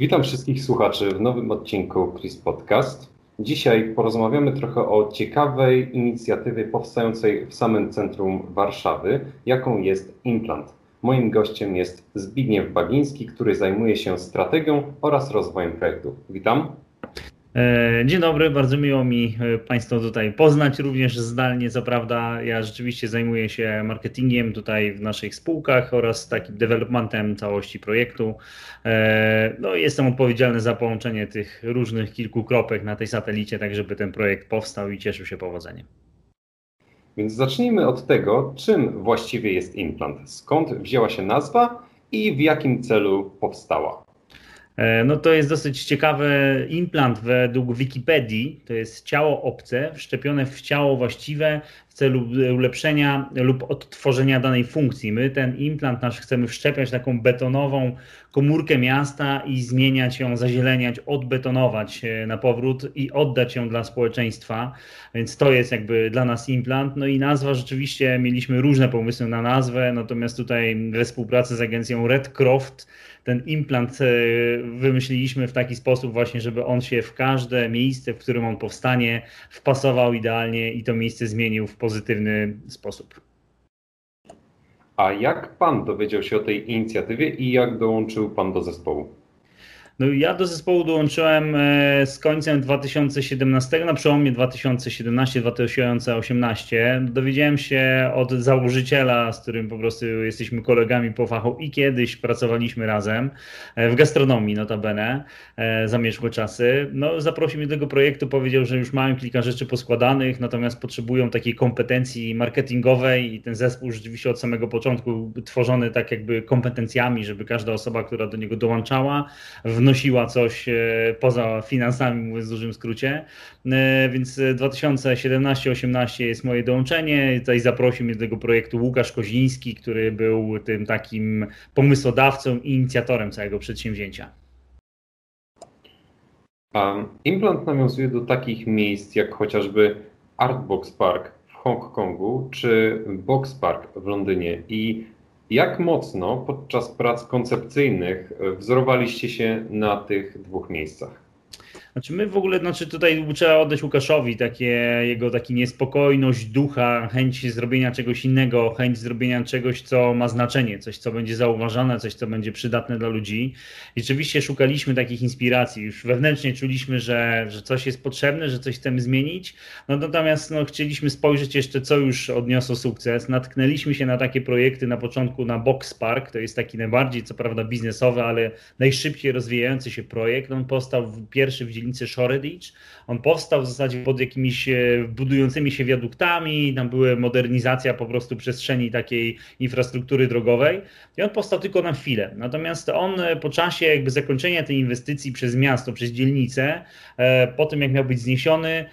Witam wszystkich słuchaczy w nowym odcinku Chris Podcast. Dzisiaj porozmawiamy trochę o ciekawej inicjatywie powstającej w samym centrum Warszawy, jaką jest Implant. Moim gościem jest Zbigniew Bagiński, który zajmuje się strategią oraz rozwojem projektu. Witam. E, dzień dobry, bardzo miło mi e, Państwa tutaj poznać, również zdalnie, co prawda. Ja rzeczywiście zajmuję się marketingiem tutaj w naszych spółkach oraz takim developmentem całości projektu. E, no, jestem odpowiedzialny za połączenie tych różnych kilku kropek na tej satelicie, tak żeby ten projekt powstał i cieszył się powodzeniem. Więc zacznijmy od tego, czym właściwie jest implant, skąd wzięła się nazwa i w jakim celu powstała. E, no to jest dosyć ciekawy implant według Wikipedii. To jest ciało obce wszczepione w ciało właściwe celu ulepszenia lub odtworzenia danej funkcji. My ten implant nasz chcemy wszczepiać taką betonową komórkę miasta i zmieniać ją, zazieleniać, odbetonować na powrót i oddać ją dla społeczeństwa. Więc to jest jakby dla nas implant. No i nazwa rzeczywiście mieliśmy różne pomysły na nazwę, natomiast tutaj we współpracy z agencją Redcroft ten implant e, wymyśliliśmy w taki sposób właśnie, żeby on się w każde miejsce, w którym on powstanie, wpasował idealnie i to miejsce zmienił w pozytywny sposób. A jak pan dowiedział się o tej inicjatywie i jak dołączył pan do zespołu? No ja do zespołu dołączyłem e, z końcem 2017, na przełomie 2017-2018. Dowiedziałem się od założyciela, z którym po prostu jesteśmy kolegami po fachu i kiedyś pracowaliśmy razem e, w gastronomii notabene, e, zamierzchłe czasy. No zaprosił mnie do tego projektu, powiedział, że już mają kilka rzeczy poskładanych, natomiast potrzebują takiej kompetencji marketingowej i ten zespół rzeczywiście od samego początku tworzony tak jakby kompetencjami, żeby każda osoba, która do niego dołączała, w wnosiła coś e, poza finansami, mówiąc w dużym skrócie. E, więc 2017-18 jest moje dołączenie. Tutaj zaprosił mnie do tego projektu Łukasz Koziński, który był tym takim pomysłodawcą i inicjatorem całego przedsięwzięcia. Implant nawiązuje do takich miejsc jak chociażby Artbox Park w Hongkongu czy Box Park w Londynie i jak mocno podczas prac koncepcyjnych wzorowaliście się na tych dwóch miejscach? Znaczy my w ogóle, znaczy tutaj trzeba oddać Łukaszowi takie, jego taki niespokojność ducha, chęć zrobienia czegoś innego, chęć zrobienia czegoś, co ma znaczenie, coś, co będzie zauważane, coś, co będzie przydatne dla ludzi. Rzeczywiście szukaliśmy takich inspiracji, już wewnętrznie czuliśmy, że, że coś jest potrzebne, że coś chcemy zmienić, no natomiast no, chcieliśmy spojrzeć jeszcze, co już odniosło sukces. Natknęliśmy się na takie projekty na początku na Box Park, to jest taki najbardziej, co prawda biznesowy, ale najszybciej rozwijający się projekt. On powstał pierwszy w dzielnicy dzielnicy Shoreditch. On powstał w zasadzie pod jakimiś e, budującymi się wiaduktami, tam była modernizacja po prostu przestrzeni takiej infrastruktury drogowej i on powstał tylko na chwilę. Natomiast on e, po czasie jakby zakończenia tej inwestycji przez miasto, przez dzielnicę, e, po tym jak miał być zniesiony,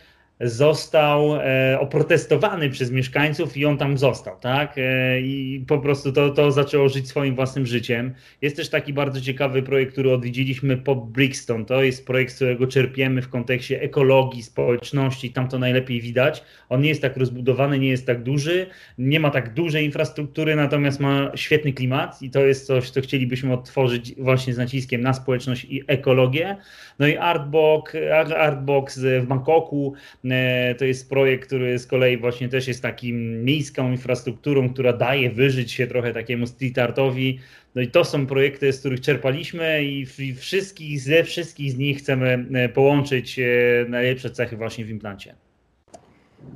został e, oprotestowany przez mieszkańców i on tam został, tak? E, I po prostu to, to zaczęło żyć swoim własnym życiem. Jest też taki bardzo ciekawy projekt, który odwiedziliśmy po Brixton. To jest projekt, z którego czerpiemy w kontekście ekologii, społeczności, tam to najlepiej widać. On nie jest tak rozbudowany, nie jest tak duży, nie ma tak dużej infrastruktury, natomiast ma świetny klimat i to jest coś, co chcielibyśmy odtworzyć właśnie z naciskiem na społeczność i ekologię. No i Artbox, Artbox w Bangkoku, E, to jest projekt, który z kolei właśnie też jest takim miejską infrastrukturą, która daje wyżyć się trochę takiemu street artowi. No i to są projekty, z których czerpaliśmy i wszystkich, ze wszystkich z nich chcemy e, połączyć e, najlepsze cechy właśnie w implancie.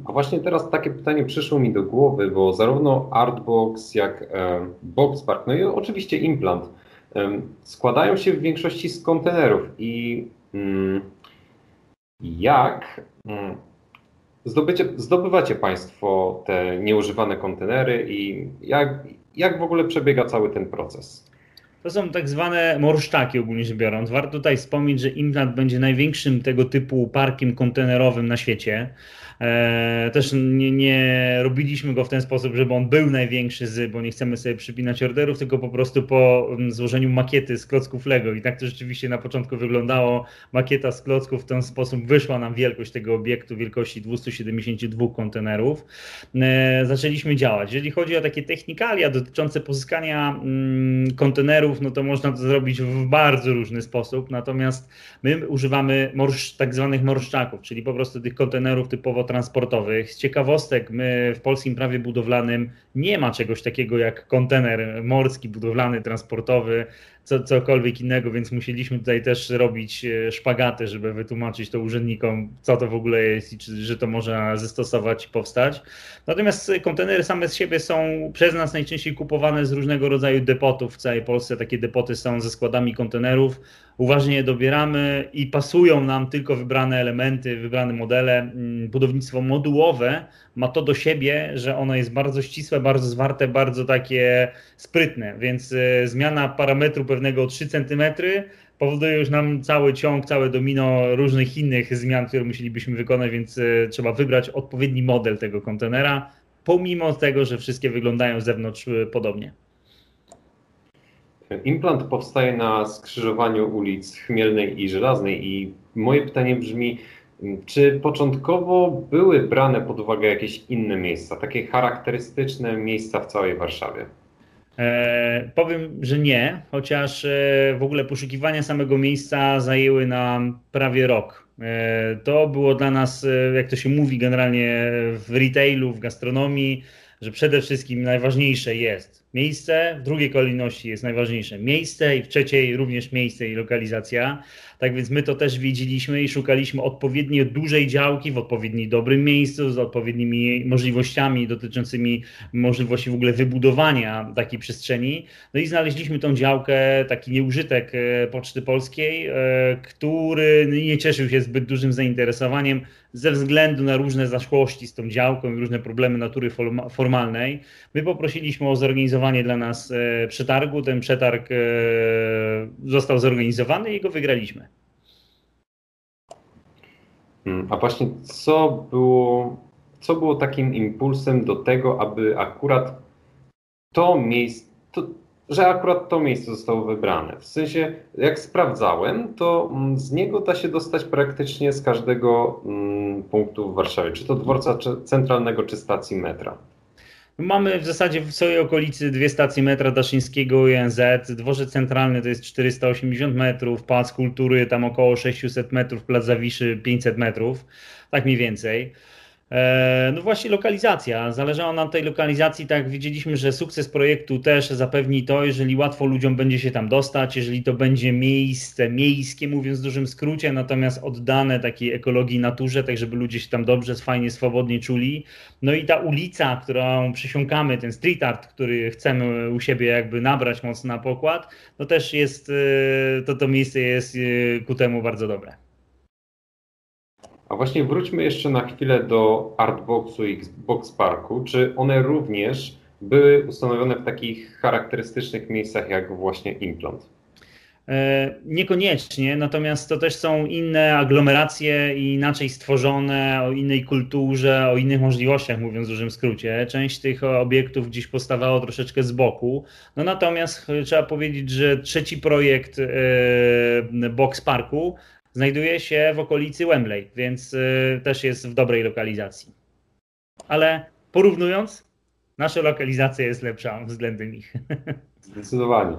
A właśnie teraz takie pytanie przyszło mi do głowy, bo zarówno Artbox jak e, Boxpark, no i oczywiście implant e, składają się w większości z kontenerów i mm, jak zdobycie, zdobywacie Państwo te nieużywane kontenery i jak, jak w ogóle przebiega cały ten proces? To są tak zwane morszczaki ogólnie rzecz biorąc. Warto tutaj wspomnieć, że Implant będzie największym tego typu parkiem kontenerowym na świecie. E, też nie, nie, robiliśmy go w ten sposób, żeby on był największy z, bo nie chcemy sobie przypinać orderów, tylko po prostu po mm, złożeniu makiety z klocków Lego. I tak to rzeczywiście na początku wyglądało. Makieta z klocków w ten sposób wyszła nam wielkość tego obiektu, wielkości 272 kontenerów. E, zaczęliśmy działać. Jeżeli chodzi o takie technikalia dotyczące pozyskania mm, kontenerów, no to można to zrobić w bardzo różny sposób, natomiast my używamy morsz, tak zwanych morszczaków, czyli po prostu tych kontenerów typowo transportowych. Z ciekawostek, my w polskim prawie budowlanym nie ma czegoś takiego jak kontener morski, budowlany, transportowy, co, cokolwiek innego, więc musieliśmy tutaj też robić e, szpagaty, żeby wytłumaczyć to urzędnikom, co to w ogóle jest i czy, że to można zastosować i powstać. Natomiast kontenery same z siebie są przez nas najczęściej kupowane z różnego rodzaju depotów w całej Polsce. Takie depoty są ze składami kontenerów. Uważnie je dobieramy i pasują nam tylko wybrane elementy, wybrane modele. Mm, budownictwo modułowe ma to do siebie, że ono jest bardzo ścisłe, bardzo zwarte, bardzo takie sprytne, więc e, zmiana parametru pewnego o 3 cm powoduje już nam cały ciąg, całe domino różnych innych zmian, które musielibyśmy wykonać, więc e, trzeba wybrać odpowiedni model tego kontenera, pomimo tego, że wszystkie wyglądają z zewnątrz e, podobnie. Implant powstaje na skrzyżowaniu ulic Chmielnej i Żelaznej i moje pytanie brzmi, czy początkowo były brane pod uwagę jakieś inne miejsca, takie charakterystyczne miejsca w całej Warszawie? E, powiem, że nie, chociaż e, w ogóle poszukiwania samego miejsca zajęły nam prawie rok. E, to było dla nas, e, jak to się mówi generalnie w retailu, w gastronomii, że przede wszystkim najważniejsze jest miejsce, w drugiej kolejności jest najważniejsze miejsce i w trzeciej również miejsce i lokalizacja. Tak więc my to też wiedzieliśmy i szukaliśmy odpowiednio dużej działki w odpowiednim dobrym miejscu, z odpowiednimi możliwościami dotyczącymi możliwości w ogóle wybudowania takiej przestrzeni. No i znaleźliśmy tą działkę, taki nieużytek e, Poczty Polskiej, e, który nie cieszył się zbyt dużym zainteresowaniem ze względu na różne zaszłości z tą działką i różne problemy natury formalnej. My poprosiliśmy o zorganizowanie dla nas e, przetargu. Ten przetarg został zorganizowany i go wygraliśmy. Hmm, a właśnie co było, co było takim impulsem do tego, aby akurat to miejsce, że akurat to miejsce zostało wybrane? W sensie, jak sprawdzałem, to mm, z niego da się dostać praktycznie z każdego mm, punktu w Warszawie, czy to dworca centralnego, czy stacji metra. Mamy w zasadzie w swojej okolicy dwie stacje metra Daszyńskiego i NZ. Dworzec centralny to jest 480 metrów, Pałac Kultury tam około 600 metrów, Plac Zawiszy 500 metrów, tak mniej więcej. E, no właśnie lokalizacja. Zależało nam tej lokalizacji, tak widzieliśmy, że sukces projektu też zapewni to, jeżeli łatwo ludziom będzie się tam dostać, jeżeli to będzie miejsce miejskie, mówiąc w dużym skrócie, natomiast oddane takiej ekologii, naturze, tak żeby ludzie się tam dobrze, fajnie, swobodnie czuli. No i ta ulica, którą przysiąkamy, ten street art, który chcemy u siebie jakby nabrać mocno na pokład, no też jest, e, to to miejsce jest e, ku temu bardzo dobre. A właśnie wróćmy jeszcze na chwilę do Artboxu i Box Parku. Czy one również były ustanowione w takich charakterystycznych miejscach jak właśnie implant? E, niekoniecznie, natomiast to też są inne aglomeracje i inaczej stworzone, o innej kulturze, o innych możliwościach, mówiąc w dużym skrócie. Część tych obiektów gdzieś postawało troszeczkę z boku. No natomiast trzeba powiedzieć, że trzeci projekt e, Box Parku znajduje się w okolicy Wembley, więc y, też jest w dobrej lokalizacji. Ale porównując, nasza lokalizacja jest lepsza względem ich. Zdecydowanie.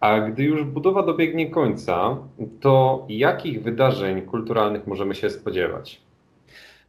A gdy już budowa dobiegnie końca, to jakich wydarzeń kulturalnych możemy się spodziewać?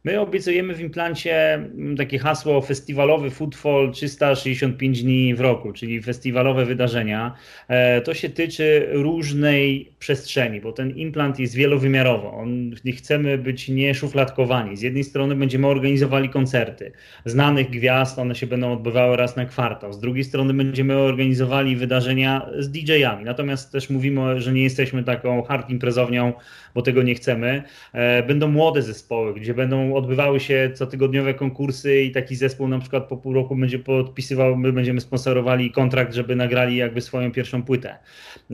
My obiecujemy w implancie mm, takie hasło festiwalowy Footfall 365 dni w roku, czyli festiwalowe wydarzenia. E, to się tyczy różnej przestrzeni, bo ten implant jest wielowymiarowy. On, chcemy być nieszufladkowani. Z jednej strony będziemy organizowali koncerty znanych gwiazd, one się będą odbywały raz na kwartał. Z drugiej strony będziemy organizowali wydarzenia z DJ-ami. Natomiast też mówimy, że nie jesteśmy taką hard imprezownią, bo tego nie chcemy. E, będą młode zespoły, gdzie będą odbywały się cotygodniowe konkursy i taki zespół na przykład po pół roku będzie podpisywał, my będziemy sponsorowali kontrakt, żeby nagrali jakby swoją pierwszą płytę.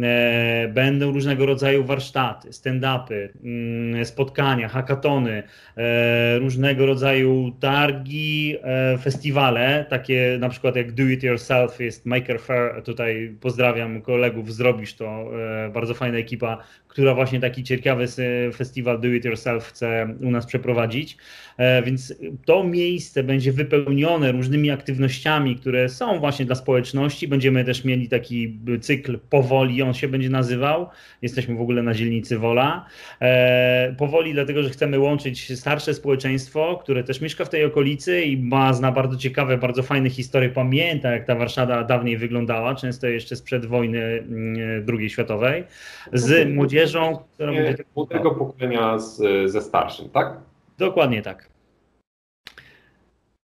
E, będą różnego rodzaju warsztaty, stand-upy, mm, spotkania, hackatony, e, różnego rodzaju targi, e, festiwale, takie na przykład jak Do It Yourself jest Maker Fair, tutaj pozdrawiam kolegów, zrobisz to, bardzo fajna ekipa, która właśnie taki ciekawy festiwal Do It Yourself chce u nas przeprowadzić. E, więc to miejsce będzie wypełnione różnymi aktywnościami, które są właśnie dla społeczności. Będziemy też mieli taki cykl powoli, on się będzie nazywał. Jesteśmy w ogóle na dzielnicy Wola. E, powoli, dlatego że chcemy łączyć starsze społeczeństwo, które też mieszka w tej okolicy i ma zna bardzo ciekawe, bardzo fajne historie, pamięta jak ta Warszawa dawniej wyglądała, często jeszcze sprzed wojny mm, II światowej, z młodzieżą, która będzie... Młodego pokolenia z, ze starszym, tak? Dokładnie tak.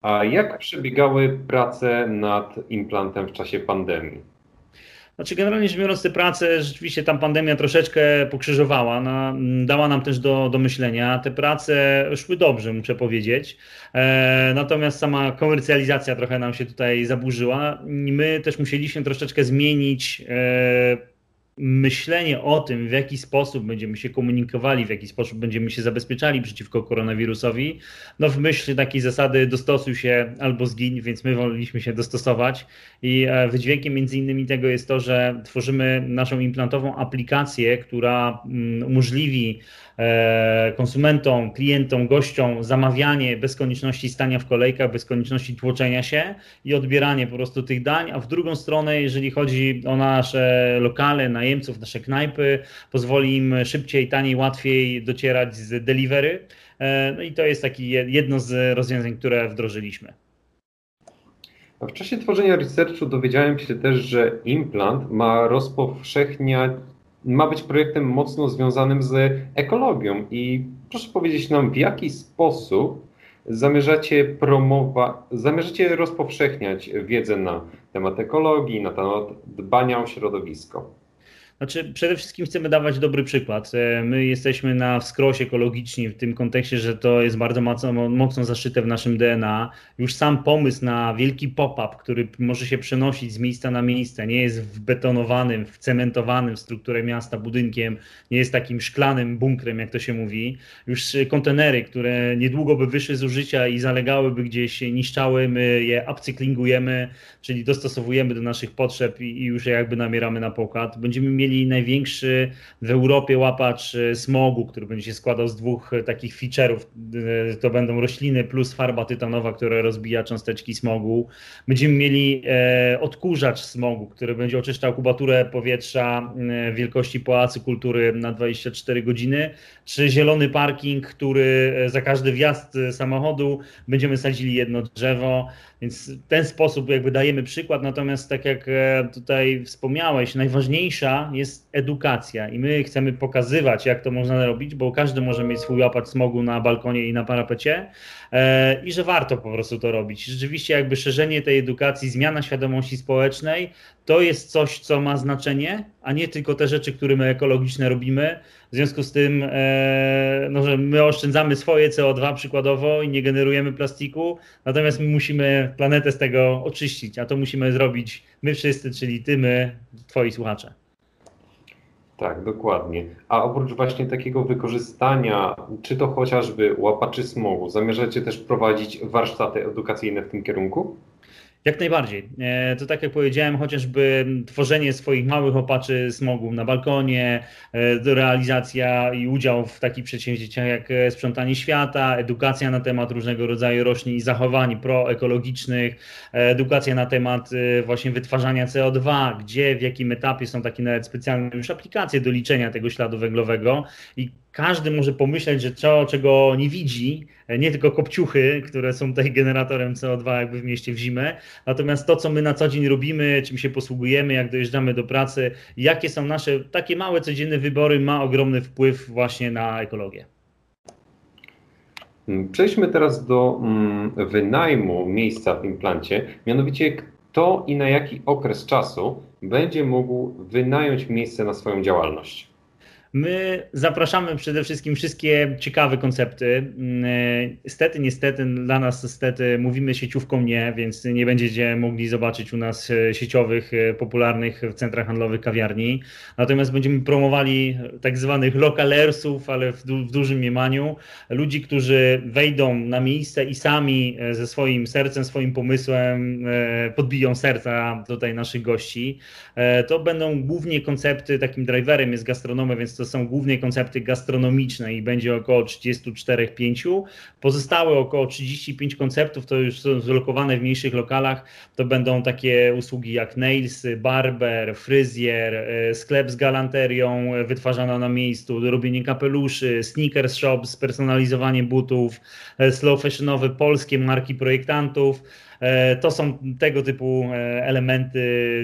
A jak przebiegały prace nad implantem w czasie pandemii? Znaczy, generalnie rzecz biorąc, te prace rzeczywiście tam pandemia troszeczkę pokrzyżowała, no, dała nam też do, do myślenia. Te prace szły dobrze, muszę powiedzieć. E, natomiast sama komercjalizacja trochę nam się tutaj zaburzyła. My też musieliśmy troszeczkę zmienić e, myślenie o tym, w jaki sposób będziemy się komunikowali, w jaki sposób będziemy się zabezpieczali przeciwko koronawirusowi, no w myśl takiej zasady dostosuj się albo zgiń, więc my woleliśmy się dostosować. I e, wydźwiękiem między innymi tego jest to, że tworzymy naszą implantową aplikację, która mm, umożliwi E, konsumentom, klientom, gościom zamawianie bez konieczności stania w kolejkach, bez konieczności tłoczenia się i odbieranie po prostu tych dań, a w drugą stronę, jeżeli chodzi o nasze lokale, najemców, nasze knajpy, pozwoli im szybciej, taniej, łatwiej docierać z delivery. E, no i to jest taki jedno z rozwiązań, które wdrożyliśmy. W czasie tworzenia researchu dowiedziałem się też, że implant ma rozpowszechniać ma być projektem mocno związanym z ekologią. I proszę powiedzieć nam, w jaki sposób zamierzacie promować, zamierzacie rozpowszechniać wiedzę na temat ekologii, na temat dbania o środowisko? Znaczy, przede wszystkim chcemy dawać dobry przykład. E, my jesteśmy na wskrosie ekologiczni w tym kontekście, że to jest bardzo mocno, mocno zaszyte w naszym DNA. Już sam pomysł na wielki pop-up, który może się przenosić z miejsca na miejsce, nie jest wbetonowanym, wcementowanym w strukturę miasta budynkiem, nie jest takim szklanym bunkrem, jak to się mówi. Już kontenery, które niedługo by wyszły z użycia i zalegałyby gdzieś, niszczały, my je upcyklingujemy, czyli dostosowujemy do naszych potrzeb i już jakby namieramy na pokład. Będziemy mieli mieli największy w Europie łapacz e, smogu, który będzie się składał z dwóch e, takich feature'ów. E, to będą rośliny plus farba tytanowa, która rozbija cząsteczki smogu. Będziemy mieli odkurzacz smogu, który będzie oczyszczał kubaturę powietrza wielkości Pałacu Kultury na 24 godziny, czy zielony parking, który za każdy wjazd samochodu będziemy sadzili jedno drzewo. Więc w ten sposób jakby dajemy przykład, natomiast tak jak e, tutaj wspomniałeś, najważniejsza jest edukacja i my chcemy pokazywać, jak to można robić, bo każdy może mieć swój łapacz smogu na balkonie i na parapecie e, i że warto po prostu to robić. Rzeczywiście jakby szerzenie tej edukacji, zmiana świadomości społecznej, to jest coś, co ma znaczenie, a nie tylko te rzeczy, które my ekologiczne robimy. W związku z tym, e, no, że my oszczędzamy swoje CO2 przykładowo i nie generujemy plastiku, natomiast my musimy planetę z tego oczyścić, a to musimy zrobić my wszyscy, czyli ty, my, twoi słuchacze. Tak, dokładnie. A oprócz właśnie takiego wykorzystania, czy to chociażby łapaczy smogu, zamierzacie też prowadzić warsztaty edukacyjne w tym kierunku? Jak najbardziej. E, to tak jak powiedziałem, chociażby tworzenie swoich małych opaczy smogu na balkonie, e, realizacja i udział w takich przedsięwzięciach jak e, sprzątanie świata, edukacja na temat różnego rodzaju roślin i zachowań proekologicznych, edukacja na temat właśnie wytwarzania CO2, gdzie, w jakim etapie są takie nawet specjalne już aplikacje do liczenia tego śladu węglowego i każdy może pomyśleć, że to, czego nie widzi, nie tylko kopciuchy, które są tutaj generatorem CO2 jakby w mieście w zimę, natomiast to, co my na co dzień robimy, czym się posługujemy, jak dojeżdżamy do pracy, jakie są nasze takie małe codzienne wybory, ma ogromny wpływ właśnie na ekologię. Przejdźmy teraz do mm, wynajmu miejsca w implancie, mianowicie kto i na jaki okres czasu będzie mógł wynająć miejsce na swoją działalność. My zapraszamy przede wszystkim wszystkie ciekawe koncepty. Mm, e, niestety, niestety, dla nas niestety mówimy sieciówką nie, więc nie będziecie mogli zobaczyć u nas e, sieciowych, e, popularnych w centrach handlowych kawiarni. Natomiast będziemy promowali tak zwanych lokalersów, ale w, du w dużym mniemaniu. Ludzi, którzy wejdą na miejsce i sami ze swoim sercem, swoim pomysłem podbiją serca tutaj naszych gości. To będą głównie koncepty, takim driverem jest gastronomia, więc to są głównie koncepty gastronomiczne i będzie około 34-5. Pozostałe około 35 konceptów to już są zlokowane w mniejszych lokalach. To będą takie usługi jak nails, barber, fryzjer, e, sklep z galanterią wytwarzana na miejscu, robienie kapeluszy, sneakers shop, spersonalizowanie butów, e, slow fashionowe polskie marki projektantów. E, to są tego typu e, elementy,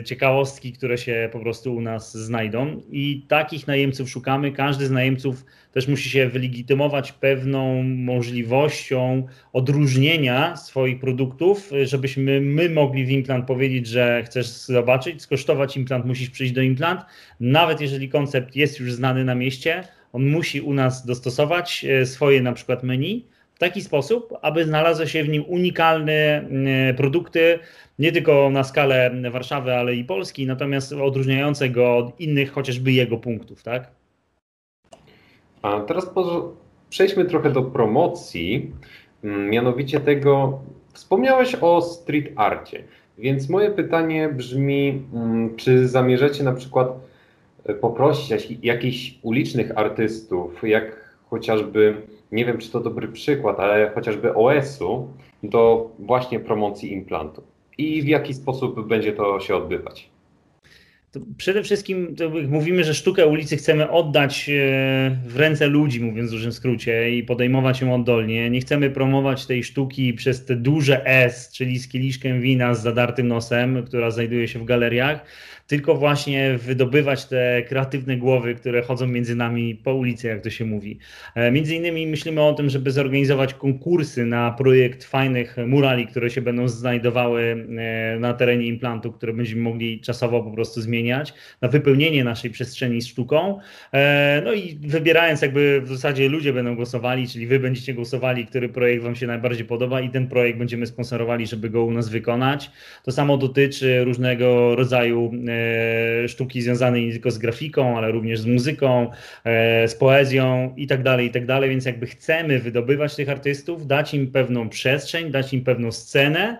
ciekawostki, które się po prostu u nas znajdą i takich najemców szukamy. Każdy z najemców też musi się wylegitymować pewną możliwością odróżnienia swoich produktów, żebyśmy my mogli w implant powiedzieć, że chcesz zobaczyć, skosztować implant, musisz przyjść do implant. Nawet jeżeli koncept jest już znany na mieście, on musi u nas dostosować e, swoje na przykład menu w taki sposób, aby znalazły się w nim unikalne mm, produkty, nie tylko na skalę Warszawy, ale i Polski, natomiast odróżniające go od innych chociażby jego punktów, tak? A teraz przejdźmy trochę do promocji, mm, mianowicie tego, wspomniałeś o street arcie, więc moje pytanie brzmi, mm, czy zamierzacie na przykład e, poprosić jakichś ulicznych artystów, jak chociażby nie wiem czy to dobry przykład, ale chociażby OS-u do właśnie promocji implantu. I w jaki sposób będzie to się odbywać? Przede wszystkim mówimy, że sztukę ulicy chcemy oddać e, w ręce ludzi, mówiąc w dużym skrócie, i podejmować ją oddolnie. Nie chcemy promować tej sztuki przez te duże S, czyli z kieliszkiem wina z zadartym nosem, która znajduje się w galeriach tylko właśnie wydobywać te kreatywne głowy, które chodzą między nami po ulicy, jak to się mówi. E, między innymi myślimy o tym, żeby zorganizować konkursy na projekt fajnych murali, które się będą znajdowały e, na terenie implantu, które będziemy mogli czasowo po prostu zmieniać, na wypełnienie naszej przestrzeni z sztuką. E, no i wybierając jakby w zasadzie ludzie będą głosowali, czyli wy będziecie głosowali, który projekt wam się najbardziej podoba i ten projekt będziemy sponsorowali, żeby go u nas wykonać. To samo dotyczy różnego rodzaju E, sztuki związanej nie tylko z grafiką, ale również z muzyką, e, z poezją i tak dalej, i tak dalej. Więc jakby chcemy wydobywać tych artystów, dać im pewną przestrzeń, dać im pewną scenę,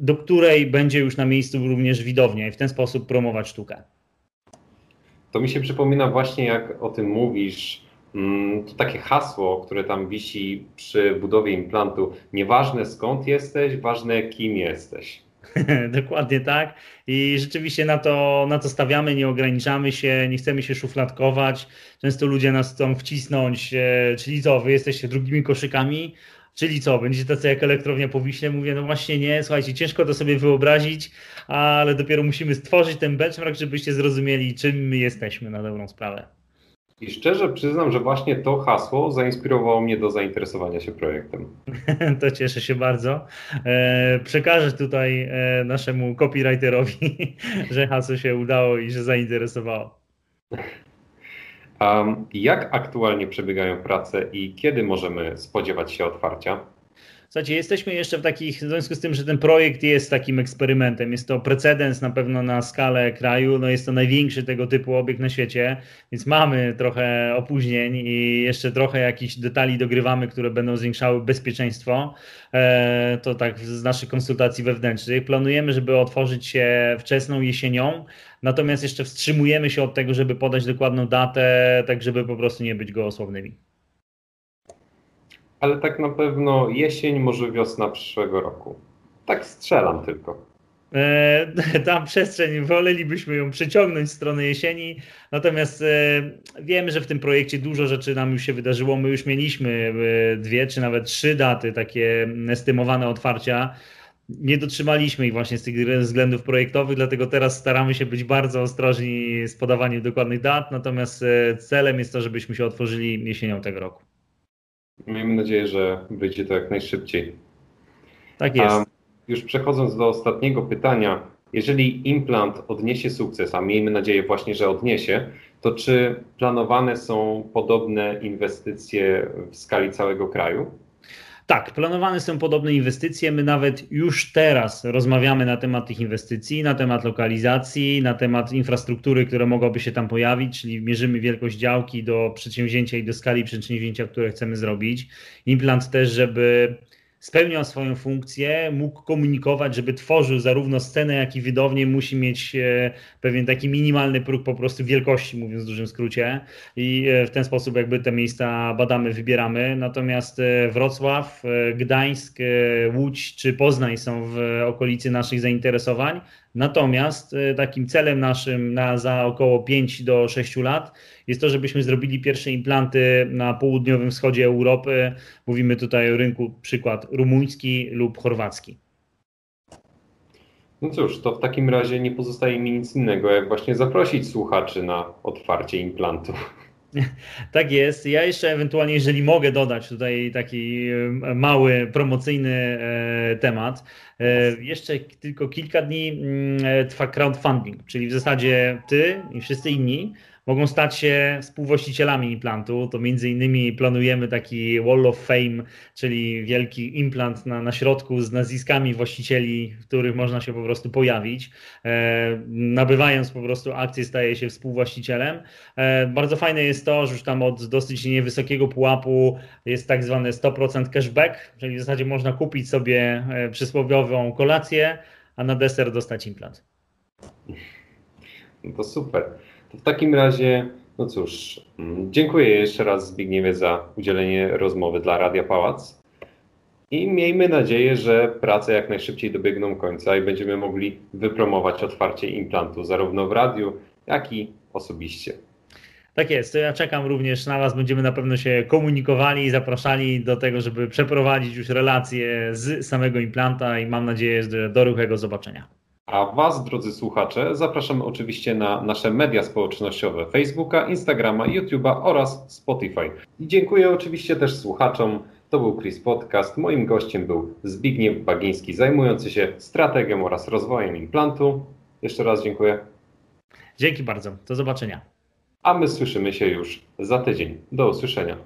do której będzie już na miejscu również widownia i w ten sposób promować sztukę. To mi się przypomina właśnie, jak o tym mówisz, mm, to takie hasło, które tam wisi przy budowie implantu. Nieważne skąd jesteś, ważne kim jesteś. Dokładnie tak. I rzeczywiście na to, na to stawiamy, nie ograniczamy się, nie chcemy się szufladkować. Często ludzie nas chcą wcisnąć, e, czyli co, wy jesteście drugimi koszykami, czyli co, będziecie tacy jak elektrownia po Wiśle? Mówię, no właśnie nie, słuchajcie, ciężko to sobie wyobrazić, ale dopiero musimy stworzyć ten benchmark, żebyście zrozumieli, czym my jesteśmy na dobrą sprawę. I szczerze przyznam, że właśnie to hasło zainspirowało mnie do zainteresowania się projektem. To cieszę się bardzo. E, przekażę tutaj e, naszemu copywriterowi, że hasło się udało i że zainteresowało. Jak aktualnie przebiegają prace i kiedy możemy spodziewać się otwarcia? Słuchajcie, jesteśmy jeszcze w takich, w związku z tym, że ten projekt jest takim eksperymentem, jest to precedens na pewno na skalę kraju, no jest to największy tego typu obiekt na świecie, więc mamy trochę opóźnień i jeszcze trochę jakichś detali dogrywamy, które będą zwiększały bezpieczeństwo. E, to tak z naszych konsultacji wewnętrznych. Planujemy, żeby otworzyć się wczesną jesienią, natomiast jeszcze wstrzymujemy się od tego, żeby podać dokładną datę, tak żeby po prostu nie być gołosłownymi ale tak na pewno jesień, może wiosna przyszłego roku. Tak strzelam tylko. E, tam przestrzeń, wolelibyśmy ją przeciągnąć w stronę jesieni, natomiast e, wiemy, że w tym projekcie dużo rzeczy nam już się wydarzyło. My już mieliśmy e, dwie czy nawet trzy daty takie estymowane otwarcia. Nie dotrzymaliśmy ich właśnie z tych względów projektowych, dlatego teraz staramy się być bardzo ostrożni z podawaniem dokładnych dat, natomiast celem jest to, żebyśmy się otworzyli jesienią tego roku. Miejmy nadzieję, że wyjdzie to jak najszybciej. Tak jest. A już przechodząc do ostatniego pytania, jeżeli implant odniesie sukces, a miejmy nadzieję właśnie, że odniesie, To czy planowane są podobne inwestycje w skali całego kraju? Tak, planowane są podobne inwestycje. My nawet już teraz rozmawiamy na temat tych inwestycji, na temat lokalizacji, na temat infrastruktury, która mogłaby się tam pojawić, czyli mierzymy wielkość działki do przedsięwzięcia i do skali przedsięwzięcia, które chcemy zrobić. Implant też, żeby spełniał swoją funkcję, mógł komunikować, żeby tworzył zarówno scenę, jak i widownię, musi mieć e, pewien taki minimalny próg po prostu wielkości, mówiąc w dużym skrócie. I e, w ten sposób jakby te miejsca badamy, wybieramy. Natomiast e, Wrocław, Gdańsk, Łódź czy Poznań są w okolicy naszych zainteresowań. Natomiast e, takim celem naszym na za około 5 do 6 lat jest to, żebyśmy zrobili pierwsze implanty na południowym wschodzie Europy. Mówimy tutaj o rynku przykład rumuński lub chorwacki. No cóż, to w takim razie nie pozostaje mi nic innego, jak właśnie zaprosić słuchaczy na otwarcie implantu. Tak jest. Ja jeszcze ewentualnie, jeżeli mogę dodać tutaj taki mały promocyjny e, temat, e, jeszcze tylko kilka dni mm, e, trwa crowdfunding, czyli w zasadzie ty i wszyscy inni mogą stać się współwłaścicielami implantu. To między innymi planujemy taki Wall of Fame, czyli wielki implant na, na środku z nazwiskami właścicieli, w których można się po prostu pojawić. E, nabywając po prostu akcję staje się współwłaścicielem. E, bardzo fajne jest to, że już tam od dosyć niewysokiego pułapu jest tak zwany 100% cashback, czyli w zasadzie można kupić sobie e, przysłowiową kolację, a na deser dostać implant. No to super. W takim razie, no cóż, dziękuję jeszcze raz Zbigniewie za udzielenie rozmowy dla Radia Pałac. I miejmy nadzieję, że prace jak najszybciej dobiegną końca i będziemy mogli wypromować otwarcie implantu zarówno w radiu, jak i osobiście. Tak jest, ja czekam również na Was. Będziemy na pewno się komunikowali i zapraszali do tego, żeby przeprowadzić już relacje z samego implanta i mam nadzieję, że do ruchego zobaczenia. A Was, drodzy słuchacze, zapraszamy oczywiście na nasze media społecznościowe Facebooka, Instagrama, YouTube'a oraz Spotify. I dziękuję oczywiście też słuchaczom. To był Chris Podcast. Moim gościem był Zbigniew Bagiński, zajmujący się strategią oraz rozwojem implantu. Jeszcze raz dziękuję. Dzięki bardzo. Do zobaczenia. A my słyszymy się już za tydzień. Do usłyszenia.